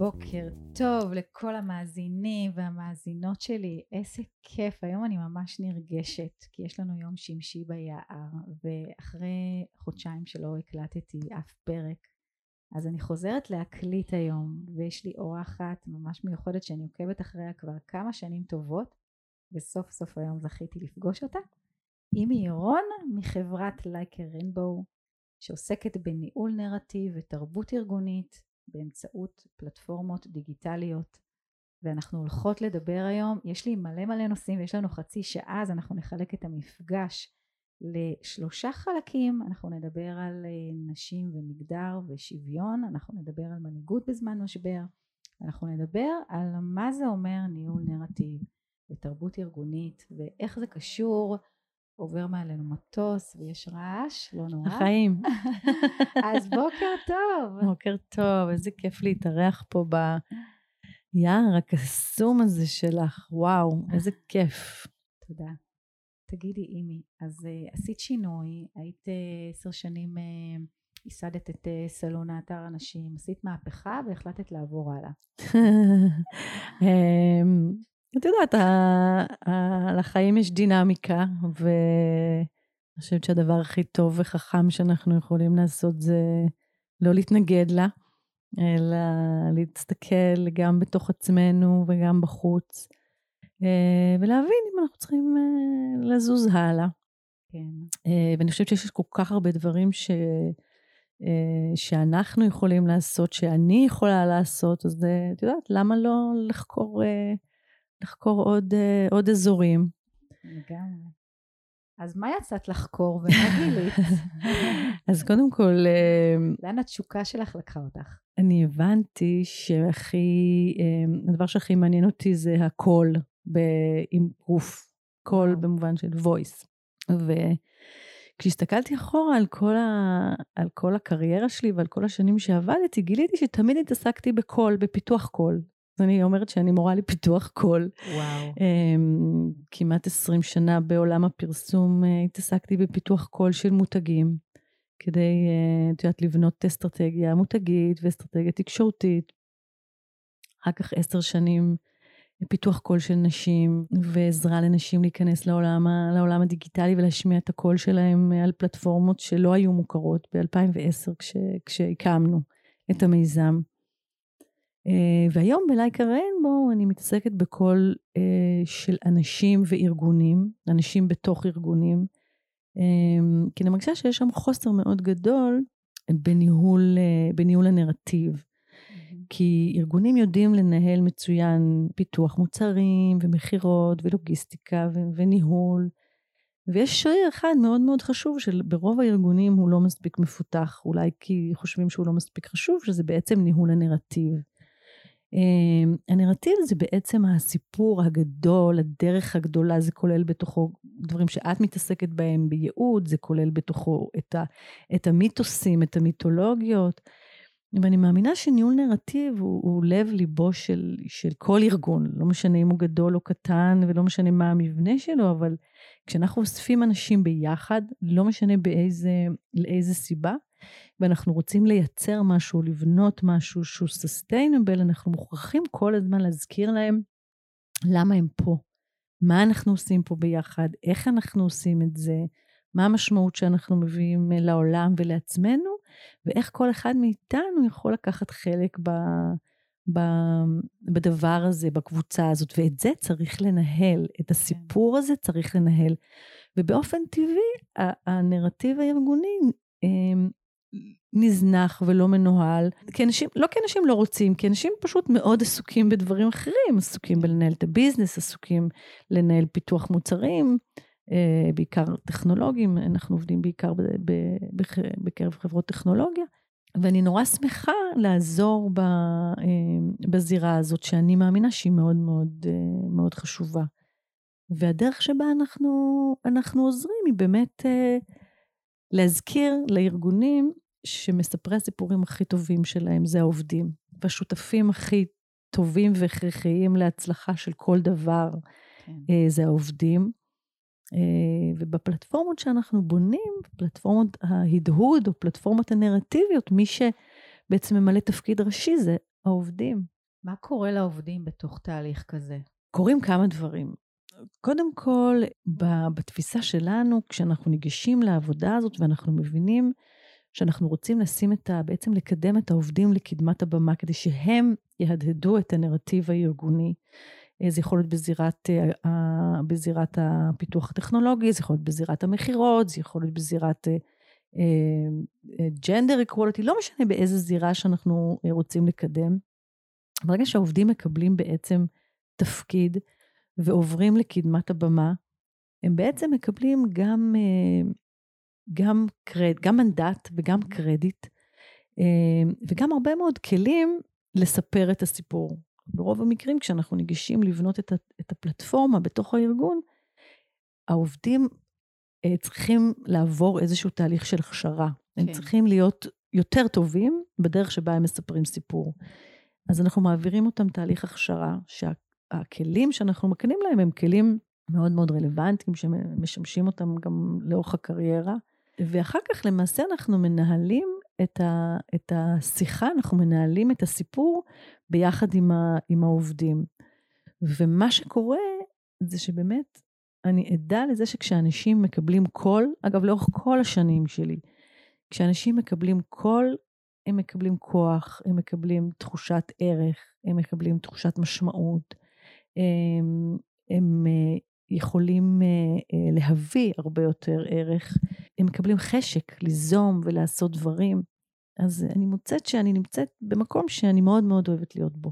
בוקר טוב לכל המאזינים והמאזינות שלי, איזה כיף, היום אני ממש נרגשת כי יש לנו יום שמשי ביער ואחרי חודשיים שלא הקלטתי אף פרק אז אני חוזרת להקליט היום ויש לי אורחת ממש מיוחדת שאני עוקבת אחריה כבר כמה שנים טובות וסוף סוף היום זכיתי לפגוש אותה. אימי ירון מחברת לייקר רינבואו שעוסקת בניהול נרטיב ותרבות ארגונית באמצעות פלטפורמות דיגיטליות ואנחנו הולכות לדבר היום, יש לי מלא מלא נושאים ויש לנו חצי שעה אז אנחנו נחלק את המפגש לשלושה חלקים, אנחנו נדבר על אה, נשים ומגדר ושוויון, אנחנו נדבר על מנהיגות בזמן משבר, אנחנו נדבר על מה זה אומר ניהול נרטיב ותרבות ארגונית ואיך זה קשור עובר מעלינו מטוס ויש רעש, לא נורא. החיים. אז בוקר טוב. בוקר טוב, איזה כיף להתארח פה ביער הקסום הזה שלך, וואו, איזה כיף. תודה. תגידי, אימי, אז uh, עשית שינוי, היית uh, עשר שנים, uh, ייסדת את סלון האתר הנשים, עשית מהפכה והחלטת לעבור הלאה. אמ, את יודעת, לחיים יש דינמיקה, ואני חושבת שהדבר הכי טוב וחכם שאנחנו יכולים לעשות זה לא להתנגד לה, אלא להסתכל גם בתוך עצמנו וגם בחוץ, אה, ולהבין אם אנחנו צריכים אה, לזוז הלאה. כן. אה, ואני חושבת שיש כל כך הרבה דברים ש... שאנחנו יכולים לעשות, שאני יכולה לעשות, אז את יודעת, למה לא לחקור לחקור עוד, אה, עוד אזורים. לגמרי. אז מה יצאת לחקור ומה גילית? אז קודם כל... אה, לאן התשוקה שלך לקחה אותך? אני הבנתי שהכי, אה, הדבר שהכי מעניין אותי זה הקול עם גוף, קול במובן של voice. וכשהסתכלתי אחורה על כל, ה, על כל הקריירה שלי ועל כל השנים שעבדתי, גיליתי שתמיד התעסקתי בקול, בפיתוח קול. אני אומרת שאני מורה לפיתוח קול. וואו. אמ, כמעט 20 שנה בעולם הפרסום אה, התעסקתי בפיתוח קול של מותגים, כדי, אה, את יודעת, לבנות אסטרטגיה מותגית ואסטרטגיה תקשורתית. אחר כך עשר שנים פיתוח קול של נשים ועזרה לנשים להיכנס לעולם, לעולם הדיגיטלי ולהשמיע את הקול שלהם על פלטפורמות שלא היו מוכרות ב-2010 כש, כשהקמנו את המיזם. אה, והיום בלייקה ריינבו אני מתעסקת בקול אה, של אנשים וארגונים, אנשים בתוך ארגונים, אה, כי אני מרגישה שיש שם חוסר מאוד גדול בניהול, בניהול הנרטיב. כי ארגונים יודעים לנהל מצוין פיתוח מוצרים ומכירות ולוגיסטיקה ו- וניהול, ויש שריר אחד מאוד מאוד חשוב שברוב הארגונים הוא לא מספיק מפותח, אולי כי חושבים שהוא לא מספיק חשוב, שזה בעצם ניהול הנרטיב. אמ, הנרטיב זה בעצם הסיפור הגדול, הדרך הגדולה, זה כולל בתוכו דברים שאת מתעסקת בהם בייעוד, זה כולל בתוכו את, ה, את המיתוסים, את המיתולוגיות. ואני מאמינה שניהול נרטיב הוא, הוא לב ליבו של, של כל ארגון, לא משנה אם הוא גדול או קטן ולא משנה מה המבנה שלו, אבל כשאנחנו אוספים אנשים ביחד, לא משנה באיזה, לאיזה סיבה, ואנחנו רוצים לייצר משהו, לבנות משהו שהוא סוסטיינבל, אנחנו מוכרחים כל הזמן להזכיר להם למה הם פה, מה אנחנו עושים פה ביחד, איך אנחנו עושים את זה, מה המשמעות שאנחנו מביאים לעולם ולעצמנו, ואיך כל אחד מאיתנו יכול לקחת חלק ב, ב, בדבר הזה, בקבוצה הזאת, ואת זה צריך לנהל, את כן. הסיפור הזה צריך לנהל. ובאופן טבעי, הנרטיב הארגוני אמ, נזנח ולא מנוהל, כי אנשים, לא כי אנשים לא רוצים, כי אנשים פשוט מאוד עסוקים בדברים אחרים, עסוקים בלנהל את הביזנס, עסוקים לנהל פיתוח מוצרים, בעיקר טכנולוגיים, אנחנו עובדים בעיקר בקרב חברות טכנולוגיה, ואני נורא שמחה לעזור אה, בזירה הזאת, שאני מאמינה שהיא מאוד מאוד, אה, מאוד חשובה. והדרך שבה אנחנו, אנחנו עוזרים היא באמת להזכיר לארגונים שמספרי הסיפורים הכי טובים שלהם זה העובדים, והשותפים הכי טובים והכרחיים להצלחה של כל דבר כן. אה, זה העובדים. אה, ובפלטפורמות שאנחנו בונים, פלטפורמות ההדהוד או פלטפורמות הנרטיביות, מי שבעצם ממלא תפקיד ראשי זה העובדים. מה קורה לעובדים בתוך תהליך כזה? קורים כמה דברים. קודם כל, בתפיסה שלנו, כשאנחנו ניגשים לעבודה הזאת ואנחנו מבינים שאנחנו רוצים לשים את ה... בעצם לקדם את העובדים לקדמת הבמה, כדי שהם יהדהדו את הנרטיב הארגוני. אה, זה יכול להיות בזירת, אה, בזירת הפיתוח הטכנולוגי, זה יכול להיות בזירת המכירות, זה יכול להיות בזירת ג'נדר uh, אקוולטי, לא משנה באיזה זירה שאנחנו רוצים לקדם. ברגע שהעובדים מקבלים בעצם תפקיד ועוברים לקדמת הבמה, הם בעצם מקבלים גם, גם, קרד, גם מנדט וגם קרדיט, וגם הרבה מאוד כלים לספר את הסיפור. ברוב המקרים, כשאנחנו ניגשים לבנות את, את הפלטפורמה בתוך הארגון, העובדים אה, צריכים לעבור איזשהו תהליך של הכשרה. כן. הם צריכים להיות יותר טובים בדרך שבה הם מספרים סיפור. אז אנחנו מעבירים אותם תהליך הכשרה, שהכלים שאנחנו מקנים להם הם כלים מאוד מאוד רלוונטיים, שמשמשים אותם גם לאורך הקריירה. ואחר כך למעשה אנחנו מנהלים את, ה, את השיחה, אנחנו מנהלים את הסיפור ביחד עם, ה, עם העובדים. ומה שקורה זה שבאמת אני עדה לזה שכשאנשים מקבלים קול, אגב לאורך כל השנים שלי, כשאנשים מקבלים קול, הם מקבלים כוח, הם מקבלים תחושת ערך, הם מקבלים תחושת משמעות, הם, הם אה, יכולים אה, אה, להביא הרבה יותר ערך, הם מקבלים חשק ליזום ולעשות דברים. אז אני מוצאת שאני נמצאת במקום שאני מאוד מאוד אוהבת להיות בו.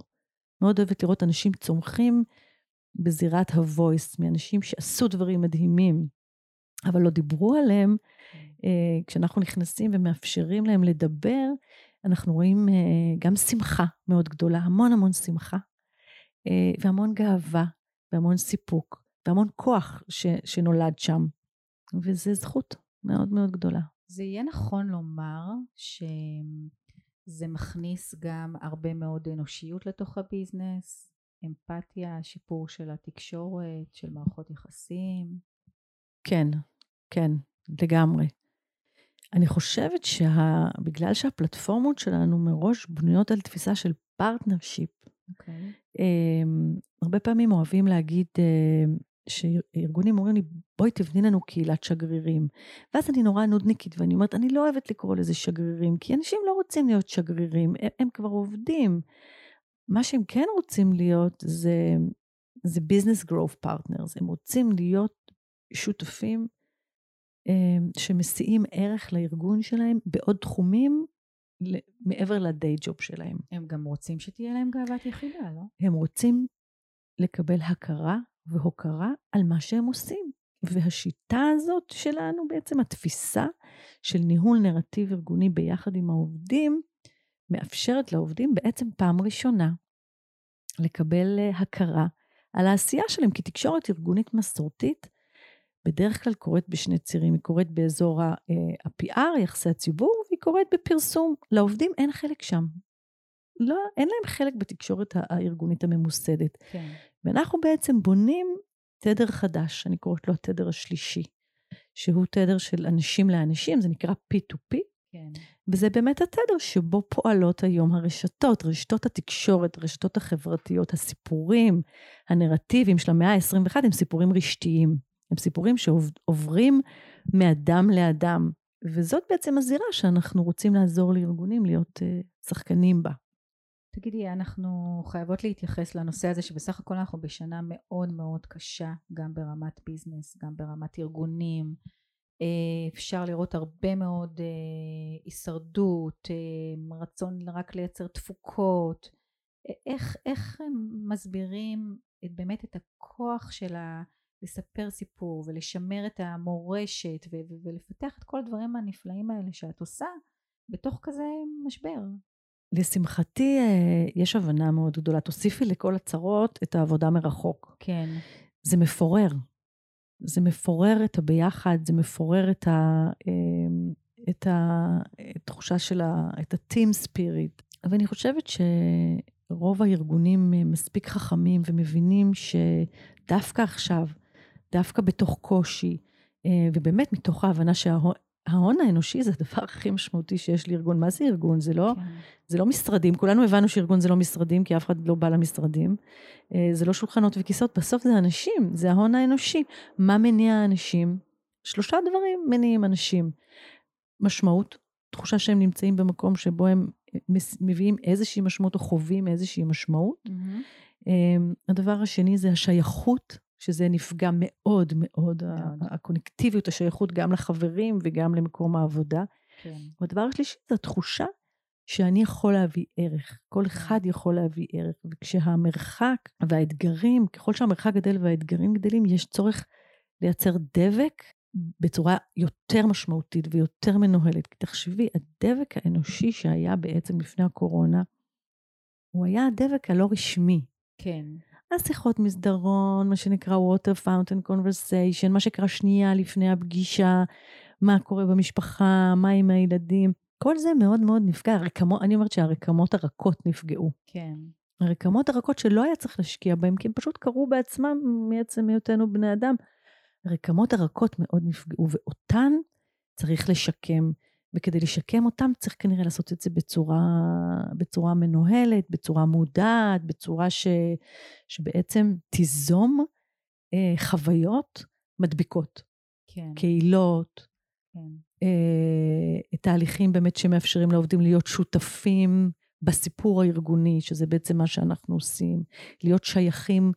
מאוד אוהבת לראות אנשים צומחים בזירת ה-voice, מאנשים שעשו דברים מדהימים, אבל לא דיברו עליהם. אה, כשאנחנו נכנסים ומאפשרים להם לדבר, אנחנו רואים אה, גם שמחה מאוד גדולה, המון המון שמחה, אה, והמון גאווה, והמון סיפוק, והמון כוח ש, שנולד שם. וזו זכות מאוד מאוד גדולה. זה יהיה נכון לומר שזה מכניס גם הרבה מאוד אנושיות לתוך ה business, אמפתיה, שיפור של התקשורת, של מערכות יחסים. כן, כן, לגמרי. אני חושבת שבגלל שה... שהפלטפורמות שלנו מראש בנויות על תפיסה של partnership, אוקיי. אמ, הרבה פעמים אוהבים להגיד, אה, שארגונים אומרים לי, בואי תבני לנו קהילת שגרירים. ואז אני נורא נודניקית, ואני אומרת, אני לא אוהבת לקרוא לזה שגרירים, כי אנשים לא רוצים להיות שגרירים, הם, הם כבר עובדים. מה שהם כן רוצים להיות זה, זה business growth partners, הם רוצים להיות שותפים אה, שמסיעים ערך לארגון שלהם בעוד תחומים מעבר לדיי ג'וב שלהם. הם גם רוצים שתהיה להם גאוות יחידה, לא? הם רוצים לקבל הכרה והוקרה על מה שהם עושים. והשיטה הזאת שלנו, בעצם התפיסה של ניהול נרטיב ארגוני ביחד עם העובדים, מאפשרת לעובדים בעצם פעם ראשונה לקבל אה, הכרה על העשייה שלהם, כי תקשורת ארגונית מסורתית בדרך כלל קורית בשני צירים, היא קורית באזור ה-PR, אה, יחסי הציבור, והיא קורית בפרסום. לעובדים אין חלק שם. לא, אין להם חלק בתקשורת הארגונית הממוסדת. כן. ואנחנו בעצם בונים תדר חדש, אני קוראת לו התדר השלישי, שהוא תדר של אנשים לאנשים, זה נקרא P2P, כן. וזה באמת התדר שבו פועלות היום הרשתות, רשתות התקשורת, הרשתות החברתיות, הסיפורים, הנרטיבים של המאה ה-21 הם סיפורים רשתיים. הם סיפורים שעוברים מאדם לאדם, וזאת בעצם הזירה שאנחנו רוצים לעזור לארגונים להיות uh, שחקנים בה. תגידי, אנחנו חייבות להתייחס לנושא הזה שבסך הכל אנחנו בשנה מאוד מאוד קשה, גם ברמת ביזנס, גם ברמת ארגונים. אה, אפשר לראות הרבה מאוד אה, הישרדות, אה, רצון רק לייצר תפוקות. איך, איך הם מסבירים את, באמת את הכוח של ה... לספר סיפור ולשמר את המורשת ו- ולפתח את כל הדברים הנפלאים האלה שאת עושה בתוך כזה משבר. לשמחתי, אה, יש הבנה מאוד גדולה. תוסיפי לכל הצרות את העבודה מרחוק. כן. זה מפורר. זה מפורר את הביחד, זה מפורר את, ה, אמ, את, ה, את התחושה של ה... את ה-team spirit. ואני חושבת שרוב הארגונים מספיק חכמים ומבינים שדווקא עכשיו, דווקא בתוך קושי, ובאמת מתוך ההבנה שההון ההון האנושי זה הדבר הכי משמעותי שיש לארגון. מה זה ארגון? זה לא, כן. זה לא משרדים. כולנו הבנו שארגון זה לא משרדים, כי אף אחד לא בא למשרדים. אה, זה לא שולחנות וכיסאות, בסוף זה אנשים, זה ההון האנושי. מה מניע האנשים? שלושה דברים מניעים אנשים. משמעות, תחושה שהם נמצאים במקום שבו הם מביאים איזושהי משמעות או חווים איזושהי משמעות. Mm-hmm. הדבר השני זה השייכות שזה נפגע מאוד מאוד. הקונקטיביות, השייכות גם לחברים וגם למקום העבודה. כן. והדבר השלישי זה התחושה שאני יכול להביא ערך. כל כן. אחד יכול להביא ערך. וכשהמרחק והאתגרים, ככל שהמרחק גדל והאתגרים גדלים, יש צורך לייצר דבק בצורה יותר משמעותית ויותר מנוהלת. כי תחשבי, הדבק האנושי שהיה בעצם לפני הקורונה, הוא היה הדבק הלא רשמי. כן. השיחות מסדרון, מה שנקרא water fountain conversation, מה שקרה שנייה לפני הפגישה, מה קורה במשפחה, מה עם הילדים. כל זה מאוד מאוד נפגע. הרקמות, אני אומרת שהרקמות הרכות נפגעו. כן. הרקמות הרכות שלא היה צריך להשקיע בהן, כי הן פשוט קרו בעצמם מעצם היותנו בני אדם. הרקמות הרכות מאוד נפגעו, ואותן צריך לשקם. וכדי לשקם אותם צריך כנראה לעשות את זה בצורה, בצורה מנוהלת, בצורה מודעת, בצורה ש, שבעצם תיזום אה, חוויות מדביקות. כן. קהילות, כן. אה, תהליכים באמת שמאפשרים לעובדים להיות שותפים בסיפור הארגוני, שזה בעצם מה שאנחנו עושים, להיות שייכים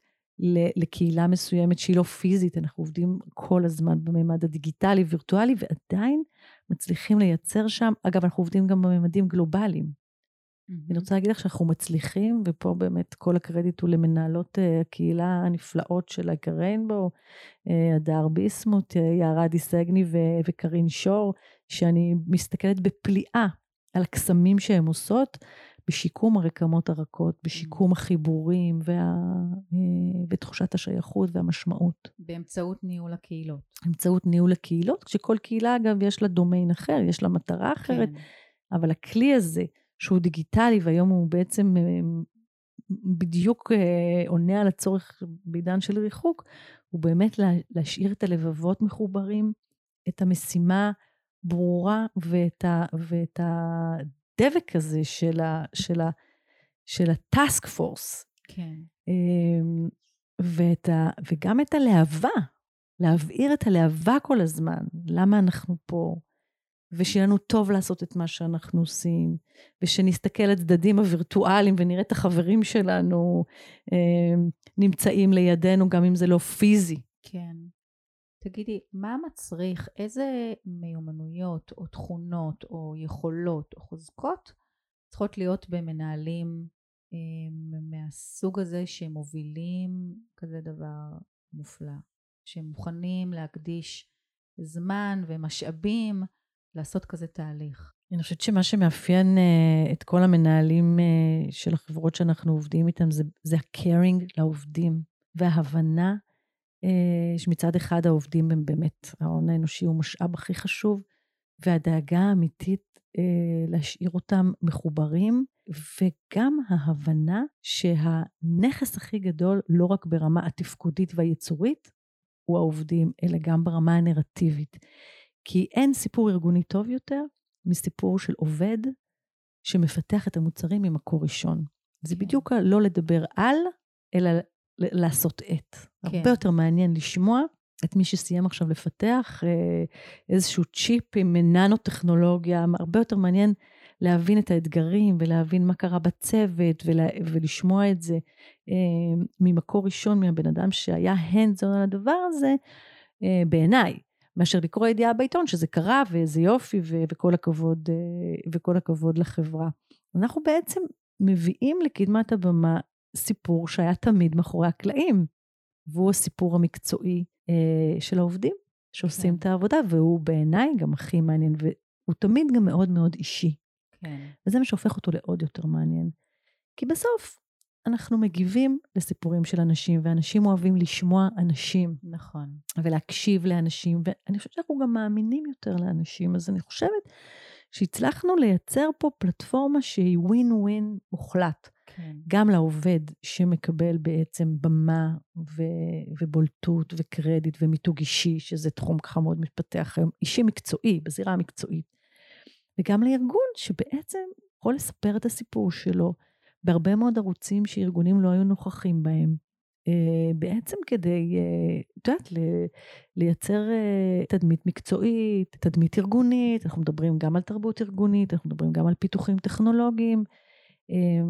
לקהילה מסוימת שהיא לא פיזית, אנחנו עובדים כל הזמן בממד הדיגיטלי, וירטואלי, ועדיין מצליחים לייצר שם, אגב, אנחנו עובדים גם בממדים גלובליים. Mm-hmm. אני רוצה להגיד לך שאנחנו מצליחים, ופה באמת כל הקרדיט הוא למנהלות uh, הקהילה הנפלאות של הריינבו, uh, הדר ביסמוט, uh, יערה דיסגני וקרין שור, שאני מסתכלת בפליאה על הקסמים שהן עושות, בשיקום הרקמות הרכות, בשיקום החיבורים וה, ותחושת השייכות והמשמעות. באמצעות ניהול הקהילות. באמצעות ניהול הקהילות, כשכל קהילה אגב יש לה דומיין אחר, יש לה מטרה אחרת, כן. אבל הכלי הזה, שהוא דיגיטלי והיום הוא בעצם בדיוק עונה על הצורך בעידן של ריחוק, הוא באמת להשאיר את הלבבות מחוברים, את המשימה ברורה ואת, ה, ואת הדבק הזה של, ה, של, ה, של הטאסק פורס. כן. אמ, ואת ה, וגם את הלהבה, להבעיר את הלהבה כל הזמן, למה אנחנו פה, ושיהיה לנו טוב לעשות את מה שאנחנו עושים, ושנסתכל על הצדדים הווירטואליים ונראה את החברים שלנו אה, נמצאים לידינו, גם אם זה לא פיזי. כן. תגידי, מה מצריך, איזה מיומנויות או תכונות או יכולות או חוזקות צריכות להיות במנהלים אה, מהסוג הזה שמובילים כזה דבר מופלא, שהם מוכנים להקדיש זמן ומשאבים לעשות כזה תהליך. אני חושבת שמה שמאפיין uh, את כל המנהלים uh, של החברות שאנחנו עובדים איתם זה, זה ה-caring לעובדים וההבנה אה, שמצד אחד העובדים הם באמת, ההון האנושי הוא משאב הכי חשוב, והדאגה האמיתית אה, להשאיר אותם מחוברים, וגם ההבנה שהנכס הכי גדול, לא רק ברמה התפקודית והיצורית, הוא העובדים, אלא גם ברמה הנרטיבית. כי אין סיפור ארגוני טוב יותר מסיפור של עובד שמפתח את המוצרים ממקור ראשון. זה כן. בדיוק לא לדבר על, אלא לעשות את. כן. הרבה יותר מעניין לשמוע את מי שסיים עכשיו לפתח אה, איזשהו צ'יפ עם ננו-טכנולוגיה, הרבה יותר מעניין להבין את האתגרים ולהבין מה קרה בצוות ולה, ולשמוע את זה אה, ממקור ראשון מהבן אדם שהיה hands on על הדבר הזה, אה, בעיניי, מאשר לקרוא ידיעה בעיתון שזה קרה ואיזה יופי ו- וכל הכבוד, וכל הכבוד לחברה. אנחנו בעצם מביאים לקדמת הבמה סיפור שהיה תמיד מאחורי הקלעים, והוא הסיפור המקצועי אה, של העובדים שעושים כן. את העבודה, והוא בעיניי גם הכי מעניין, והוא תמיד גם מאוד מאוד אישי. כן. וזה מה שהופך אותו לעוד יותר מעניין. כי בסוף אנחנו מגיבים לסיפורים של אנשים, ואנשים אוהבים לשמוע אנשים. נכון. ולהקשיב לאנשים, ואני חושבת שאנחנו גם מאמינים יותר לאנשים, אז אני חושבת שהצלחנו לייצר פה פלטפורמה שהיא ווין ווין מוחלט. כן. גם לעובד שמקבל בעצם במה ו- ובולטות וקרדיט ומיתוג אישי, שזה תחום ככה מאוד מתפתח היום, אישי מקצועי, בזירה המקצועית. וגם לארגון שבעצם יכול לספר את הסיפור שלו בהרבה מאוד ערוצים שארגונים לא היו נוכחים בהם. אה, בעצם כדי, אה, את יודעת, לייצר אה, תדמית מקצועית, תדמית ארגונית, אנחנו מדברים גם על תרבות ארגונית, אנחנו מדברים גם על פיתוחים טכנולוגיים,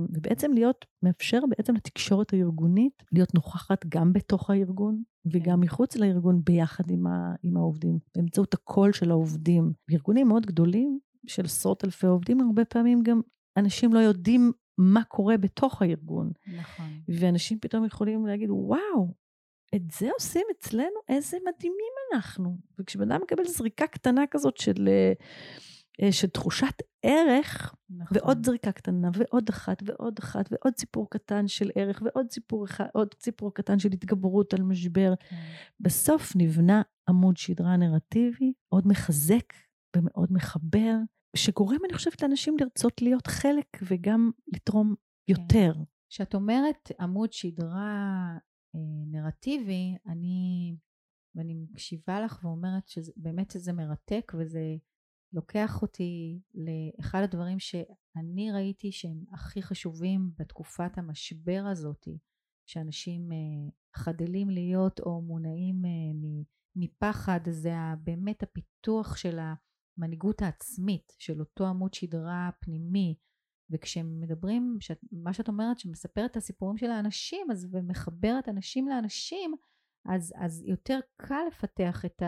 ובעצם להיות, מאפשר בעצם לתקשורת הארגונית להיות נוכחת גם בתוך הארגון וגם כן. מחוץ לארגון ביחד עם, ה, עם העובדים, באמצעות הקול של העובדים. בארגונים מאוד גדולים, של עשרות אלפי עובדים, הרבה פעמים גם אנשים לא יודעים מה קורה בתוך הארגון. נכון. ואנשים פתאום יכולים להגיד, וואו, את זה עושים אצלנו? איזה מדהימים אנחנו. וכשבן אדם מקבל זריקה קטנה כזאת של, אה, של תחושת ערך, נכון. ועוד זריקה קטנה, ועוד אחת, ועוד אחת, ועוד סיפור קטן של ערך, ועוד סיפור אחד, עוד סיפור קטן של התגברות על משבר, כן. בסוף נבנה עמוד שדרה נרטיבי, מאוד מחזק ומאוד מחבר, שגורם, אני חושבת, לאנשים לרצות להיות חלק וגם לתרום כן. יותר. כשאת אומרת עמוד שדרה אה, נרטיבי, אני, ואני מקשיבה לך ואומרת שבאמת זה מרתק וזה לוקח אותי לאחד הדברים שאני ראיתי שהם הכי חשובים בתקופת המשבר הזאתי, שאנשים אה, חדלים להיות או מונעים אה, מפחד, זה באמת הפיתוח של ה... המנהיגות העצמית של אותו עמוד שדרה פנימי. וכשמדברים, שאת, מה שאת אומרת שמספר את הסיפורים של האנשים אז ומחברת אנשים לאנשים אז, אז יותר קל לפתח את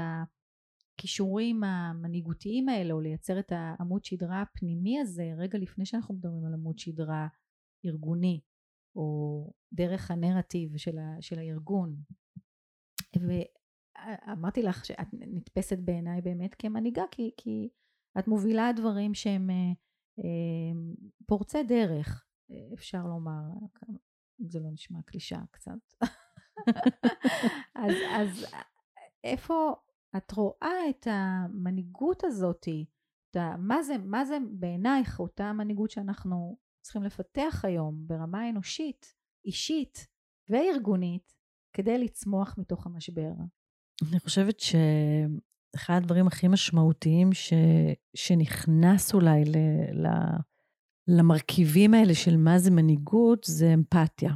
הכישורים המנהיגותיים האלה או לייצר את העמוד שדרה הפנימי הזה רגע לפני שאנחנו מדברים על עמוד שדרה ארגוני או דרך הנרטיב של, ה, של הארגון. ו, אמרתי לך שאת נתפסת בעיניי באמת כמנהיגה כי, כי את מובילה דברים שהם אה, אה, פורצי דרך אפשר לומר. אם זה לא נשמע קלישה קצת. אז, אז איפה את רואה את המנהיגות הזאתי מה זה, מה זה בעינייך אותה מנהיגות שאנחנו צריכים לפתח היום ברמה אנושית, אישית וארגונית כדי לצמוח מתוך המשבר? אני חושבת שאחד הדברים הכי משמעותיים ש... שנכנס אולי ל... ל... למרכיבים האלה של מה זה מנהיגות, זה אמפתיה.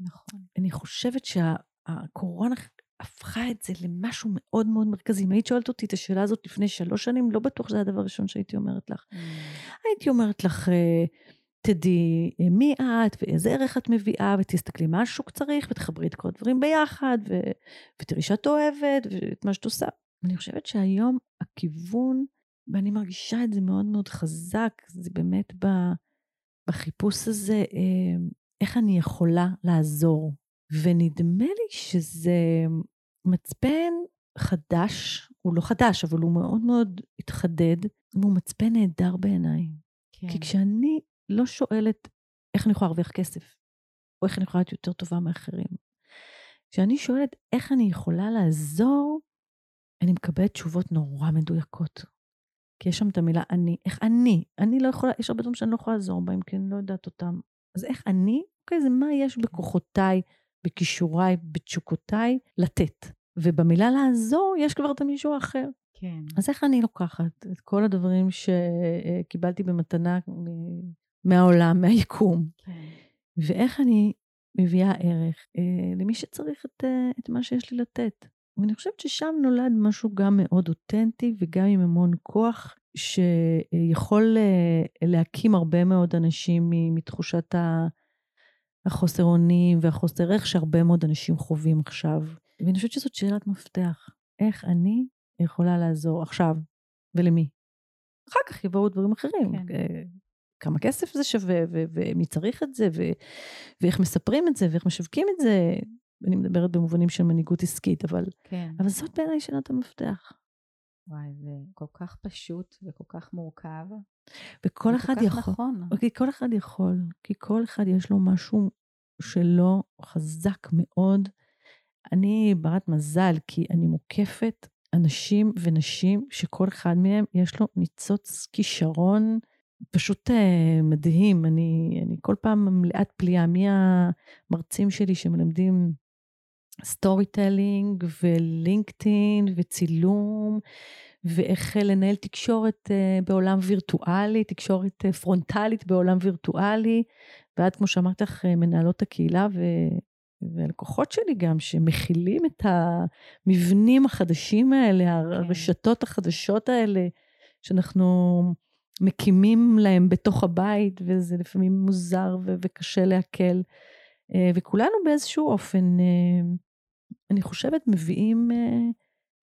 נכון. אני חושבת שהקורונה הפכה את זה למשהו מאוד מאוד מרכזי. אם היית שואלת אותי את השאלה הזאת לפני שלוש שנים, לא בטוח שזה הדבר הראשון שהייתי אומרת לך. Mm. הייתי אומרת לך, אה, תדעי אה, מי את ואיזה ערך את מביאה, ותסתכלי מה השוק צריך, ותחברי את כל הדברים ביחד, ו... ותראי שאת אוהבת, ואת מה שאת עושה. אני חושבת שהיום הכיוון, ואני מרגישה את זה מאוד מאוד חזק, זה באמת ב... בחיפוש הזה, אה, איך אני יכולה לעזור. ונדמה לי שזה מצפן חדש, הוא לא חדש, אבל הוא מאוד מאוד התחדד, והוא מצפן נהדר בעיניי. כן. כי כשאני לא שואלת איך אני יכולה להרוויח כסף, או איך אני יכולה להיות יותר טובה מאחרים. כשאני שואלת איך אני יכולה לעזור, אני מקבלת תשובות נורא מדויקות. כי יש שם את המילה אני, איך אני, אני לא יכולה, יש הרבה דברים שאני לא יכולה לעזור בהם, כי אני לא יודעת אותם. אז איך אני, אוקיי, זה מה יש בכוחותיי, בכישוריי, בתשוקותיי, לתת. ובמילה לעזור, יש כבר את המישהו האחר. כן. אז איך אני לוקחת את כל הדברים שקיבלתי במתנה מהעולם, מהיקום. כן. ואיך אני מביאה ערך אה, למי שצריך את, אה, את מה שיש לי לתת. ואני חושבת ששם נולד משהו גם מאוד אותנטי וגם עם המון כוח, שיכול אה, להקים הרבה מאוד אנשים מתחושת החוסר אונים והחוסר ערך שהרבה מאוד אנשים חווים עכשיו. ואני חושבת שזאת שאלת מפתח. איך אני יכולה לעזור עכשיו ולמי? אחר כך יבואו דברים אחרים. כן. אה, כמה כסף זה שווה, ומי צריך את זה, ואיך מספרים את זה, ואיך משווקים את זה. אני מדברת במובנים של מנהיגות עסקית, אבל, כן. אבל זאת בעיניי שאלת המפתח. וואי, זה כל כך פשוט וכל כך מורכב. וכל אחד יכול. נכון. כי כל אחד יכול, כי כל אחד יש לו משהו שלא חזק מאוד. אני ברת מזל, כי אני מוקפת אנשים ונשים שכל אחד מהם יש לו ניצוץ כישרון פשוט אה, מדהים. אני, אני כל פעם מלאת פליאה, מי המרצים שלי שמלמדים storytelling ו LinkedIn וצילום, ואיך לנהל תקשורת אה, בעולם וירטואלי, תקשורת אה, פרונטלית בעולם וירטואלי, ועד כמו שאמרת לך, מנהלות הקהילה ו... והלקוחות שלי גם, שמכילים את המבנים החדשים האלה, כן. הרשתות החדשות האלה, שאנחנו מקימים להם בתוך הבית, וזה לפעמים מוזר ו- וקשה לעכל. אה, וכולנו באיזשהו אופן, אה, אני חושבת, מביאים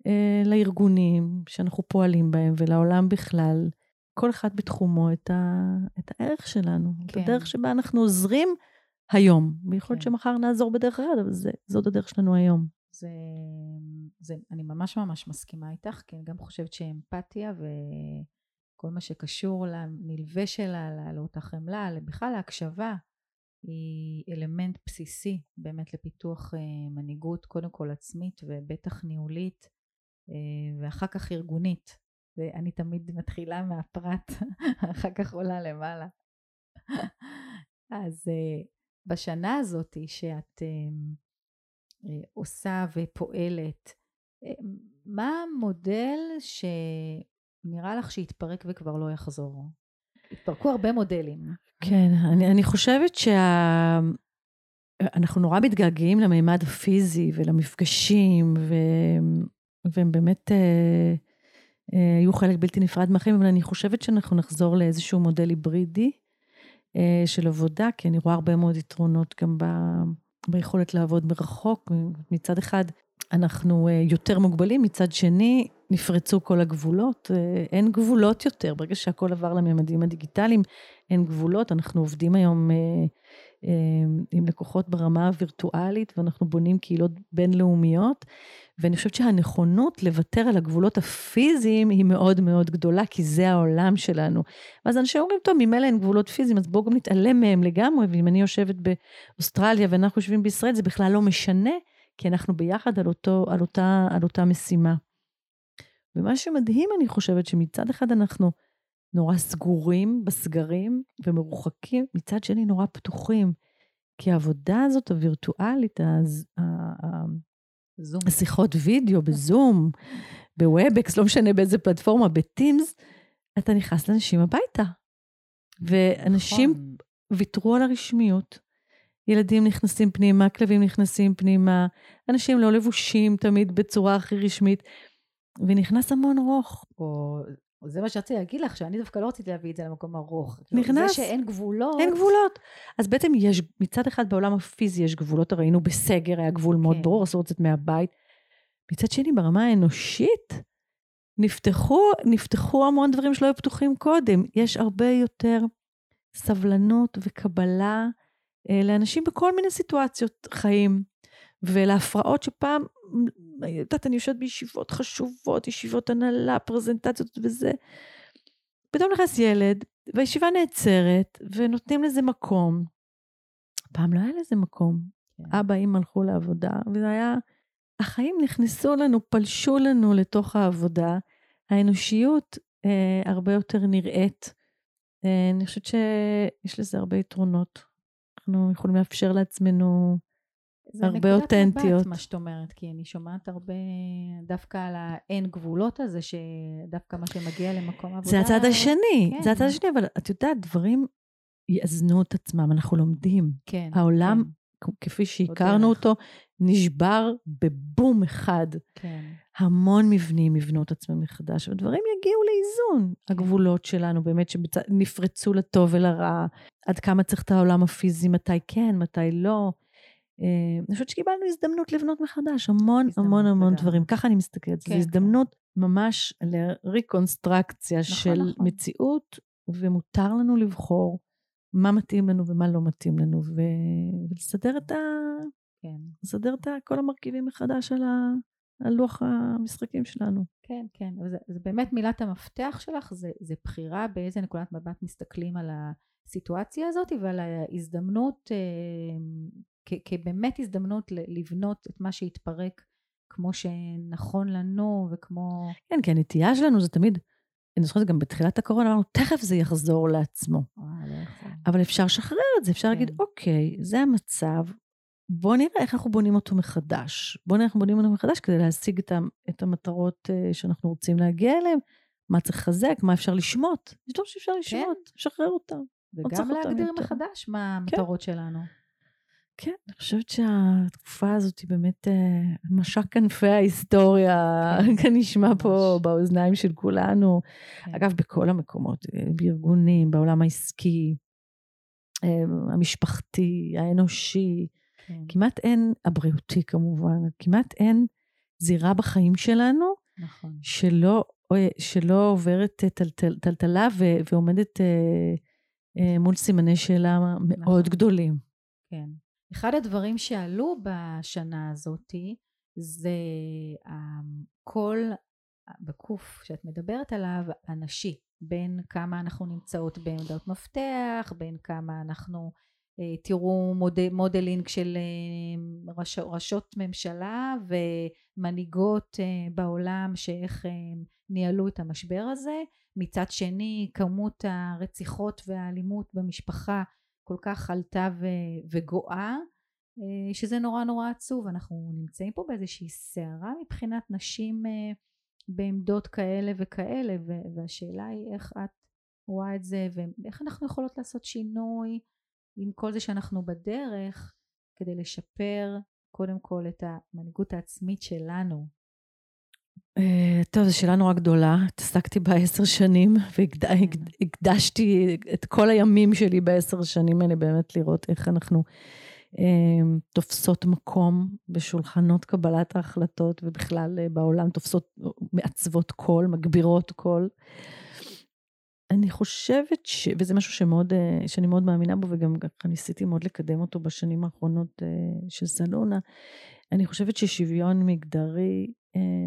אה, לארגונים שאנחנו פועלים בהם ולעולם בכלל, כל אחד בתחומו את, ה- את הערך שלנו, כן. את הדרך שבה אנחנו עוזרים היום. ויכול להיות כן. שמחר נעזור בדרך אחרת, אבל זה, זאת הדרך שלנו היום. זה, זה, אני ממש ממש מסכימה איתך, כי אני גם חושבת שאמפתיה וכל מה שקשור לנלווה שלה, לאותה חמלה, בכלל להקשבה, היא אלמנט בסיסי באמת לפיתוח אה, מנהיגות, קודם כל עצמית ובטח ניהולית, ואחר כך ארגונית. ואני תמיד מתחילה מהפרט, אחר כך עולה למעלה. אז אה, בשנה הזאת שאת אמ, אה, עושה ופועלת, אה, מה המודל שנראה לך שיתפרק וכבר לא יחזור? התפרקו הרבה מודלים. כן, אני, אני חושבת שאנחנו שה... נורא מתגעגעים למימד הפיזי ולמפגשים, ו... והם באמת אה, אה, היו חלק בלתי נפרד מהחיים, אבל אני חושבת שאנחנו נחזור לאיזשהו מודל היברידי, אה, של עבודה, כי אני רואה הרבה מאוד יתרונות גם ב, ביכולת לעבוד מרחוק. מצד אחד, אנחנו אה, יותר מוגבלים, מצד שני, נפרצו כל הגבולות. אה, אין גבולות יותר, ברגע שהכל עבר לממדים הדיגיטליים, אין גבולות. אנחנו עובדים היום עם לקוחות ברמה הווירטואלית, ואנחנו בונים קהילות בינלאומיות. ואני חושבת שהנכונות לוותר על הגבולות הפיזיים היא מאוד מאוד גדולה, כי זה העולם שלנו. ואז אנשים אומרים, טוב, ממילא אין גבולות פיזיים, אז בואו גם נתעלם מהם לגמרי, ואם אני יושבת באוסטרליה ואנחנו יושבים בישראל, זה בכלל לא משנה, כי אנחנו ביחד על, אותו, על, אותה, על אותה משימה. ומה שמדהים, אני חושבת, שמצד אחד אנחנו נורא סגורים בסגרים ומרוחקים, מצד שני נורא פתוחים. כי העבודה הזאת הווירטואלית, אז, זום. שיחות וידאו בזום, ב Webex, לא משנה באיזה פלטפורמה, ב Teams, אתה נכנס לאנשים הביתה. ואנשים נכון. ויתרו על הרשמיות. ילדים נכנסים פנימה, כלבים נכנסים פנימה, אנשים לא לבושים תמיד בצורה הכי רשמית, ונכנס המון רוך. או זה מה שרציתי להגיד לך, שאני דווקא לא רציתי להביא את זה למקום הרך. נכנס. זה שאין גבולות. אין גבולות. אז בעצם יש, מצד אחד בעולם הפיזי יש גבולות, ראינו בסגר, היה גבול מאוד כן. ברור, אסור לצאת מהבית. מצד שני, ברמה האנושית, נפתחו, נפתחו המון דברים שלא היו פתוחים קודם. יש הרבה יותר סבלנות וקבלה אה, לאנשים בכל מיני סיטואציות חיים, ולהפרעות שפעם יודעת, אני יושבת בישיבות חשובות, ישיבות הנהלה, פרזנטציות וזה. פתאום נכנס ילד, והישיבה נעצרת, ונותנים לזה מקום. פעם לא היה לזה מקום. כן. אבא, אמא הלכו לעבודה, וזה היה... החיים נכנסו לנו, פלשו לנו לתוך העבודה. האנושיות אה, הרבה יותר נראית. אה, אני חושבת שיש לזה הרבה יתרונות. אנחנו יכולים לאפשר לעצמנו הרבה אותנטיות. זה נקודת מבט, מה שאת אומרת, כי אני שומעת הרבה דווקא על האין גבולות הזה, שדווקא מה שמגיע למקום עבודה... זה הצד השני, כן. זה הצד השני, אבל את יודעת, דברים יאזנו את עצמם, אנחנו לומדים. כן. העולם, כן. כפי שהכרנו אותו, נשבר בבום אחד. כן. המון מבנים יבנו את עצמם מחדש, ודברים יגיעו לאיזון. כן. הגבולות שלנו באמת שנפרצו לטוב ולרע, עד כמה צריך את העולם הפיזי, מתי כן, מתי לא. אה, אני חושבת שקיבלנו הזדמנות לבנות מחדש המון המון המון דברים. ככה אני מסתכלת, כן, זו הזדמנות כן. ממש לריקונסטרקציה נכון, של נכון. מציאות, ומותר לנו לבחור מה מתאים לנו ומה לא מתאים לנו, ו... ולסדר את ה... כן. לסדר את כל המרכיבים מחדש על, ה... על לוח המשחקים שלנו. כן, כן, זה, זה באמת מילת המפתח שלך, זה, זה בחירה באיזה נקודת מבט מסתכלים על הסיטואציה הזאת ועל ההזדמנות אה, כבאמת הזדמנות לבנות את מה שהתפרק כמו שנכון לנו וכמו... כן, כי הנטייה שלנו זה תמיד, אני זוכרת גם בתחילת הקורונה, אמרנו, תכף זה יחזור לעצמו. לא. אבל אפשר לשחרר את זה, אפשר כן. להגיד, אוקיי, זה המצב, בואו נראה איך אנחנו בונים אותו מחדש. בואו נראה איך אנחנו בונים אותו מחדש כדי להשיג את, המטרות אה, שאנחנו רוצים להגיע אליהן, מה צריך לחזק, מה אפשר לשמוט. יש דברים שאפשר לשמוט, לשחרר אותם. וגם להגדיר. מחדש מה המטרות שלנו. כן, אני חושבת שהתקופה הזאת היא באמת אה, משק כנפי ההיסטוריה, כן, כנשמע פה. באוזניים של כולנו. כן. אגב, בכל המקומות, אה, בארגונים, בעולם העסקי, אה, המשפחתי, האנושי, כן, כמעט אין, הבריאותי כמובן, כמעט אין זירה בחיים שלנו נכון. שלא, שלא עוברת טלטל, טלטלה ועומדת מול סימני שאלה מאוד נכון. גדולים. כן. אחד הדברים שעלו בשנה הזאתי זה הקול בקוף שאת מדברת עליו, הנשי, בין כמה אנחנו נמצאות בעמדות מפתח, בין כמה אנחנו, אה, תראו מוד, מודלינג של ראש, ראשות ממשלה ומנהיגות אה, בעולם שאיך אה, ניהלו את המשבר הזה, מצד שני כמות הרציחות והאלימות במשפחה כל כך עלתה ו- וגואה אה, שזה נורא נורא עצוב אנחנו נמצאים פה באיזושהי סערה מבחינת נשים אה, בעמדות כאלה וכאלה והשאלה היא איך את רואה את זה ואיך אנחנו יכולות לעשות שינוי עם כל זה שאנחנו בדרך כדי לשפר קודם כל את המנהיגות העצמית שלנו. אה, טוב, זו שאלה נורא גדולה. התעסקתי בה עשר שנים, והקדשתי את כל הימים שלי בעשר שנים האלה באמת לראות איך אנחנו אה, תופסות מקום בשולחנות קבלת ההחלטות, ובכלל אה, בעולם תופסות, מעצבות קול, מגבירות קול. אני חושבת ש... וזה משהו שמאוד, שאני מאוד מאמינה בו, וגם ככה ניסיתי מאוד לקדם אותו בשנים האחרונות של סלונה. אני חושבת ששוויון מגדרי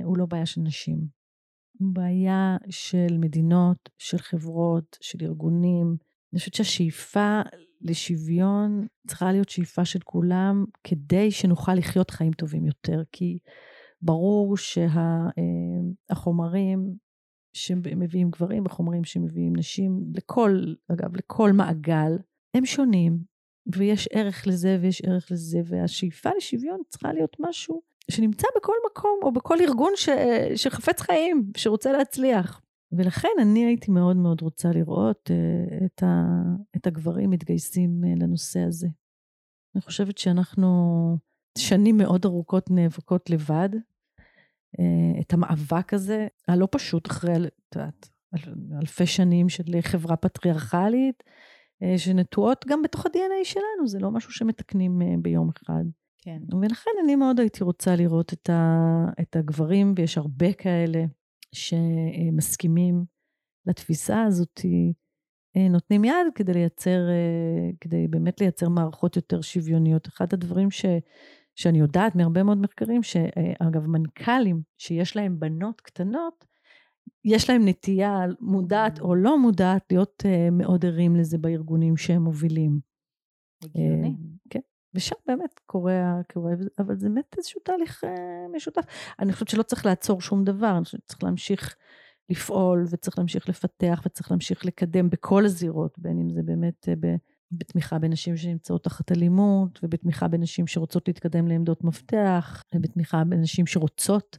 הוא לא בעיה של נשים. הוא בעיה של מדינות, של חברות, של ארגונים. אני חושבת שהשאיפה לשוויון צריכה להיות שאיפה של כולם כדי שנוכל לחיות חיים טובים יותר. כי ברור שהחומרים שמביאים גברים וחומרים שמביאים נשים, לכל, אגב, לכל מעגל, הם שונים, ויש ערך לזה ויש ערך לזה, והשאיפה לשוויון צריכה להיות משהו שנמצא בכל מקום או בכל ארגון ש, שחפץ חיים, שרוצה להצליח. ולכן אני הייתי מאוד מאוד רוצה לראות uh, את, ה, את הגברים מתגייסים uh, לנושא הזה. אני חושבת שאנחנו שנים מאוד ארוכות נאבקות לבד. Uh, את המאבק הזה, הלא פשוט אחרי, את יודעת, אל, אלפי שנים של חברה פטריארכלית, שנטועות גם בתוך ה-DNA שלנו, זה לא משהו שמתקנים ביום אחד. כן. ולכן אני מאוד הייתי רוצה לראות את, ה, את הגברים, ויש הרבה כאלה שמסכימים לתפיסה הזאת, נותנים יד כדי לייצר, כדי באמת לייצר מערכות יותר שוויוניות. אחד הדברים ש, שאני יודעת מהרבה מאוד מחקרים, שאגב, מנכ"לים שיש להם בנות קטנות, יש להם נטייה מודעת או לא מודעת להיות מאוד ערים לזה בארגונים שהם מובילים. הגיוני. כן. ושם באמת קורה, קורה, אבל זה באמת איזשהו תהליך משותף. אני חושבת שלא צריך לעצור שום דבר, אני חושבת שצריך להמשיך לפעול, וצריך להמשיך לפתח, וצריך להמשיך לקדם בכל הזירות, בין אם זה באמת בתמיכה בנשים שנמצאות תחת אלימות, ובתמיכה בנשים שרוצות להתקדם לעמדות מפתח, ובתמיכה בנשים שרוצות,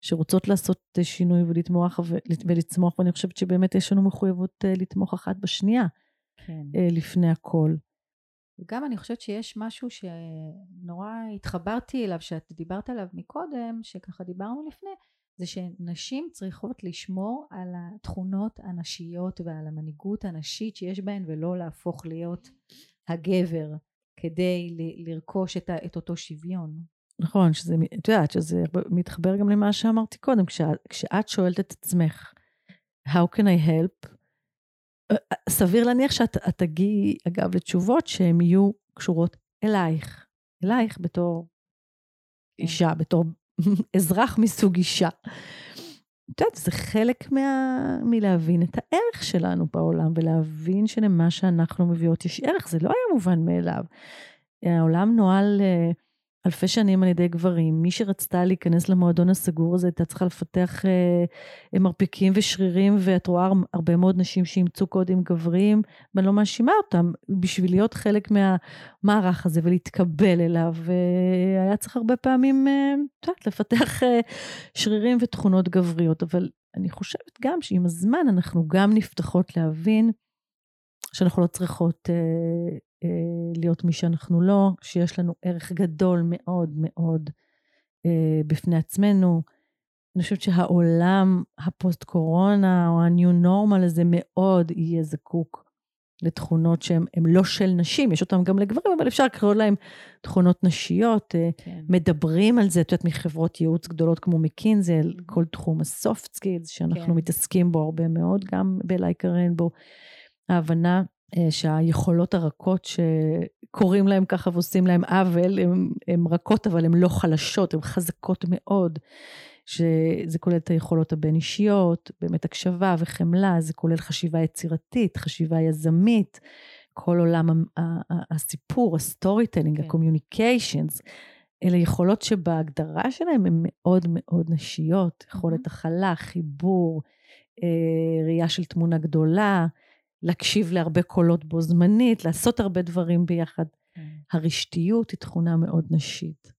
שרוצות לעשות שינוי ולתמוך ולצמוח, ואני חושבת שבאמת יש לנו מחויבות לתמוך אחת בשנייה, כן. לפני הכל. וגם אני חושבת שיש משהו שנורא התחברתי אליו, שאת דיברת עליו מקודם, שככה דיברנו לפני, זה שנשים צריכות לשמור על התכונות הנשיות ועל המנהיגות הנשית שיש בהן, ולא להפוך להיות הגבר כדי לרכוש את, את אותו שוויון. נכון, שזה, את יודעת, שזה מתחבר גם למה שאמרתי קודם, כשאת, כשאת שואלת את עצמך, How can I help? סביר להניח שאת תגיעי, אגב, לתשובות שהן יהיו קשורות אלייך. אלייך בתור אישה, בתור אזרח מסוג אישה. את יודעת, זה חלק מה... מלהבין את הערך שלנו בעולם, ולהבין שלמה שאנחנו מביאות יש ערך. זה לא היה מובן מאליו. העולם נוהל uh, אלפי שנים על ידי גברים. מי שרצתה להיכנס למועדון הסגור הזה הייתה צריכה לפתח אה, מרפקים ושרירים, ואת רואה הרבה מאוד נשים שאימצו קודים גבריים, ואני לא מאשימה אותם, בשביל להיות חלק מהמערך הזה ולהתקבל אליו, היה צריך הרבה פעמים, אה, את יודעת, לפתח אה, שרירים ותכונות גבריות. אבל אני חושבת גם שעם הזמן אנחנו גם נפתחות להבין שאנחנו לא צריכות אה, אה, להיות מי שאנחנו לא, שיש לנו ערך גדול מאוד מאוד אה, בפני עצמנו. אני חושבת שהעולם הפוסט-קורונה או ה-new normal הזה מאוד יהיה זקוק לתכונות שהן לא של נשים, יש אותן גם לגברים, אבל אפשר לקרוא להן תכונות נשיות. אה, כן. מדברים על זה, את יודעת, מחברות ייעוץ גדולות כמו מקינזי, על mm-hmm. כל תחום ה soft skills, שאנחנו כן. מתעסקים בו הרבה מאוד, גם ב Like a Rainbow. ההבנה אה, שהיכולות הרכות שקוראים להם ככה ועושים להם עוול, הן רכות אבל הן לא חלשות, הן חזקות מאוד. שזה כולל את היכולות הבין-אישיות, באמת הקשבה וחמלה, זה כולל חשיבה יצירתית, חשיבה יזמית, כל עולם הסיפור, ה storytelling, ה communications. אלה יכולות שבהגדרה שלהם הן מאוד מאוד נשיות, יכולת הכלה, חיבור, אה, ראייה של תמונה גדולה, להקשיב להרבה קולות בו זמנית, לעשות הרבה דברים ביחד. כן. הרשתיות היא תכונה מאוד נשית.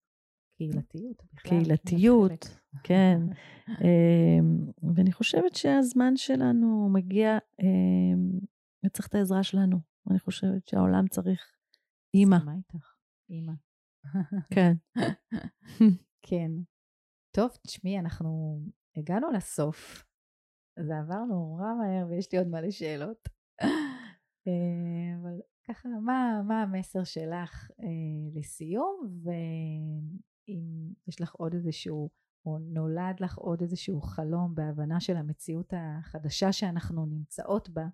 קהילתיות בכלל. קהילתיות, כן. אמ, ואני חושבת שהזמן שלנו מגיע, אמ, וצריך את העזרה שלנו. אני חושבת שהעולם צריך אימא. מסכימה איתך, אימא. כן. כן. טוב, תשמעי, אנחנו הגענו לסוף. זה עבר נורא מהר ויש לי עוד מלא שאלות. אה, אבל ככה, מה, מה המסר שלך אה, לסיום, ואם יש לך עוד איזשהו, או נולד לך עוד איזשהו חלום בהבנה של המציאות החדשה שאנחנו נמצאות בה,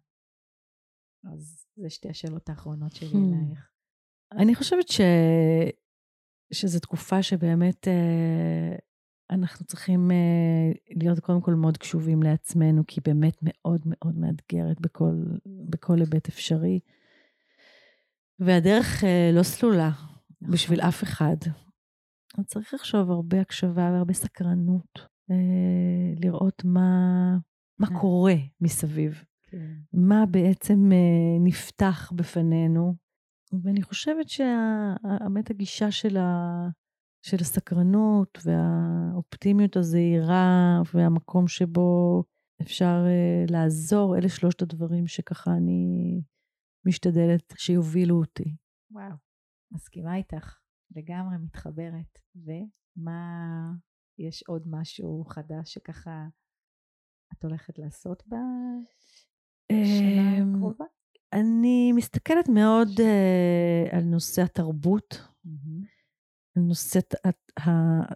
אז זה שתי השאלות האחרונות שלי hmm. אלייך. אני חושבת ש... שזו תקופה שבאמת אה, אנחנו צריכים uh, להיות קודם כל מאוד קשובים לעצמנו, כי באמת מאוד מאוד מאתגרת בכל, בכל היבט אפשרי. והדרך uh, לא סלולה בשביל אף אחד. אז צריך לחשוב הרבה הקשבה והרבה סקרנות, uh, לראות מה, מה. קורה מסביב, כן. מה בעצם uh, נפתח בפנינו. ואני חושבת שהאמת הגישה של ה... של הסקרנות והאופטימיות הזהירה והמקום שבו אפשר uh, לעזור, אלה שלושת הדברים שככה אני משתדלת שיובילו אותי. וואו, מסכימה איתך, לגמרי מתחברת. ומה, יש עוד משהו חדש שככה את הולכת לעשות בשנה אמ, הקרובה? אני מסתכלת מאוד uh, על נושא התרבות. נושאת,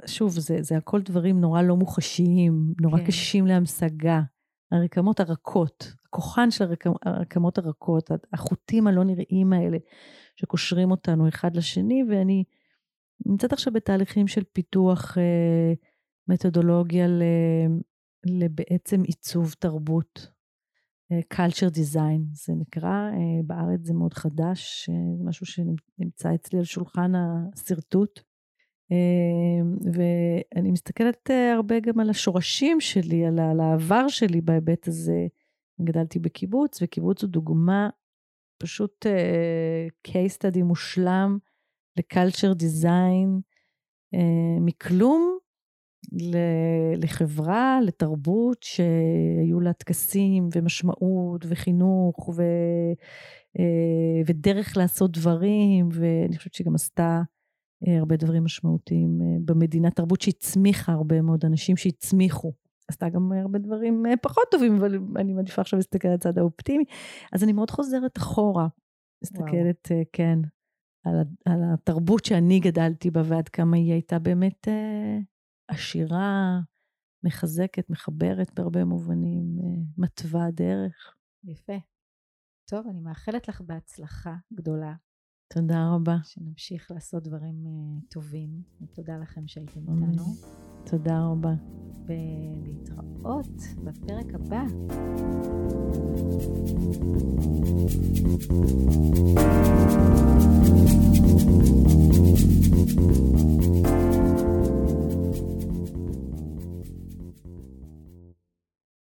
שוב, זה, זה הכל דברים נורא לא מוחשיים, נורא כן. קשים להמשגה. הרקמות הרכות, הכוחן של הרקמ, הרקמות הרכות, החוטים הלא נראים האלה שקושרים אותנו אחד לשני, ואני נמצאת עכשיו בתהליכים של פיתוח אה, מתודולוגיה ל, לבעצם עיצוב תרבות, אה, culture design זה נקרא, אה, בארץ זה מאוד חדש, אה, משהו שנמצא אצלי על שולחן השרטוט. אמ, ואני מסתכלת אה, הרבה גם על השורשים שלי, על העבר שלי בהיבט הזה. גדלתי בקיבוץ, וקיבוץ הוא דוגמה, פשוט uh, case study מושלם לקלצ'ר דיזיין, uh, מכלום לחברה, לתרבות שהיו לה טקסים ומשמעות וחינוך ו, uh, ודרך לעשות דברים, ואני חושבת שגם עשתה אה, הרבה דברים משמעותיים אה, במדינה, תרבות שהצמיחה הרבה מאוד אנשים שהצמיחו. עשתה גם הרבה דברים אה, פחות טובים, אבל אני מעדיפה עכשיו להסתכל על הצד האופטימי. אז אני מאוד חוזרת אחורה, מסתכלת, וואו. כן, על, על התרבות שאני גדלתי בה ועד כמה היא הייתה באמת עשירה, מחזקת, מחברת בהרבה מובנים, מתווה דרך. יפה. טוב, אני מאחלת לך בהצלחה גדולה תודה רבה. שנמשיך לעשות דברים uh, טובים, ותודה לכם שהייתם איתנו. תודה רבה. ולהתראות בפרק הבא.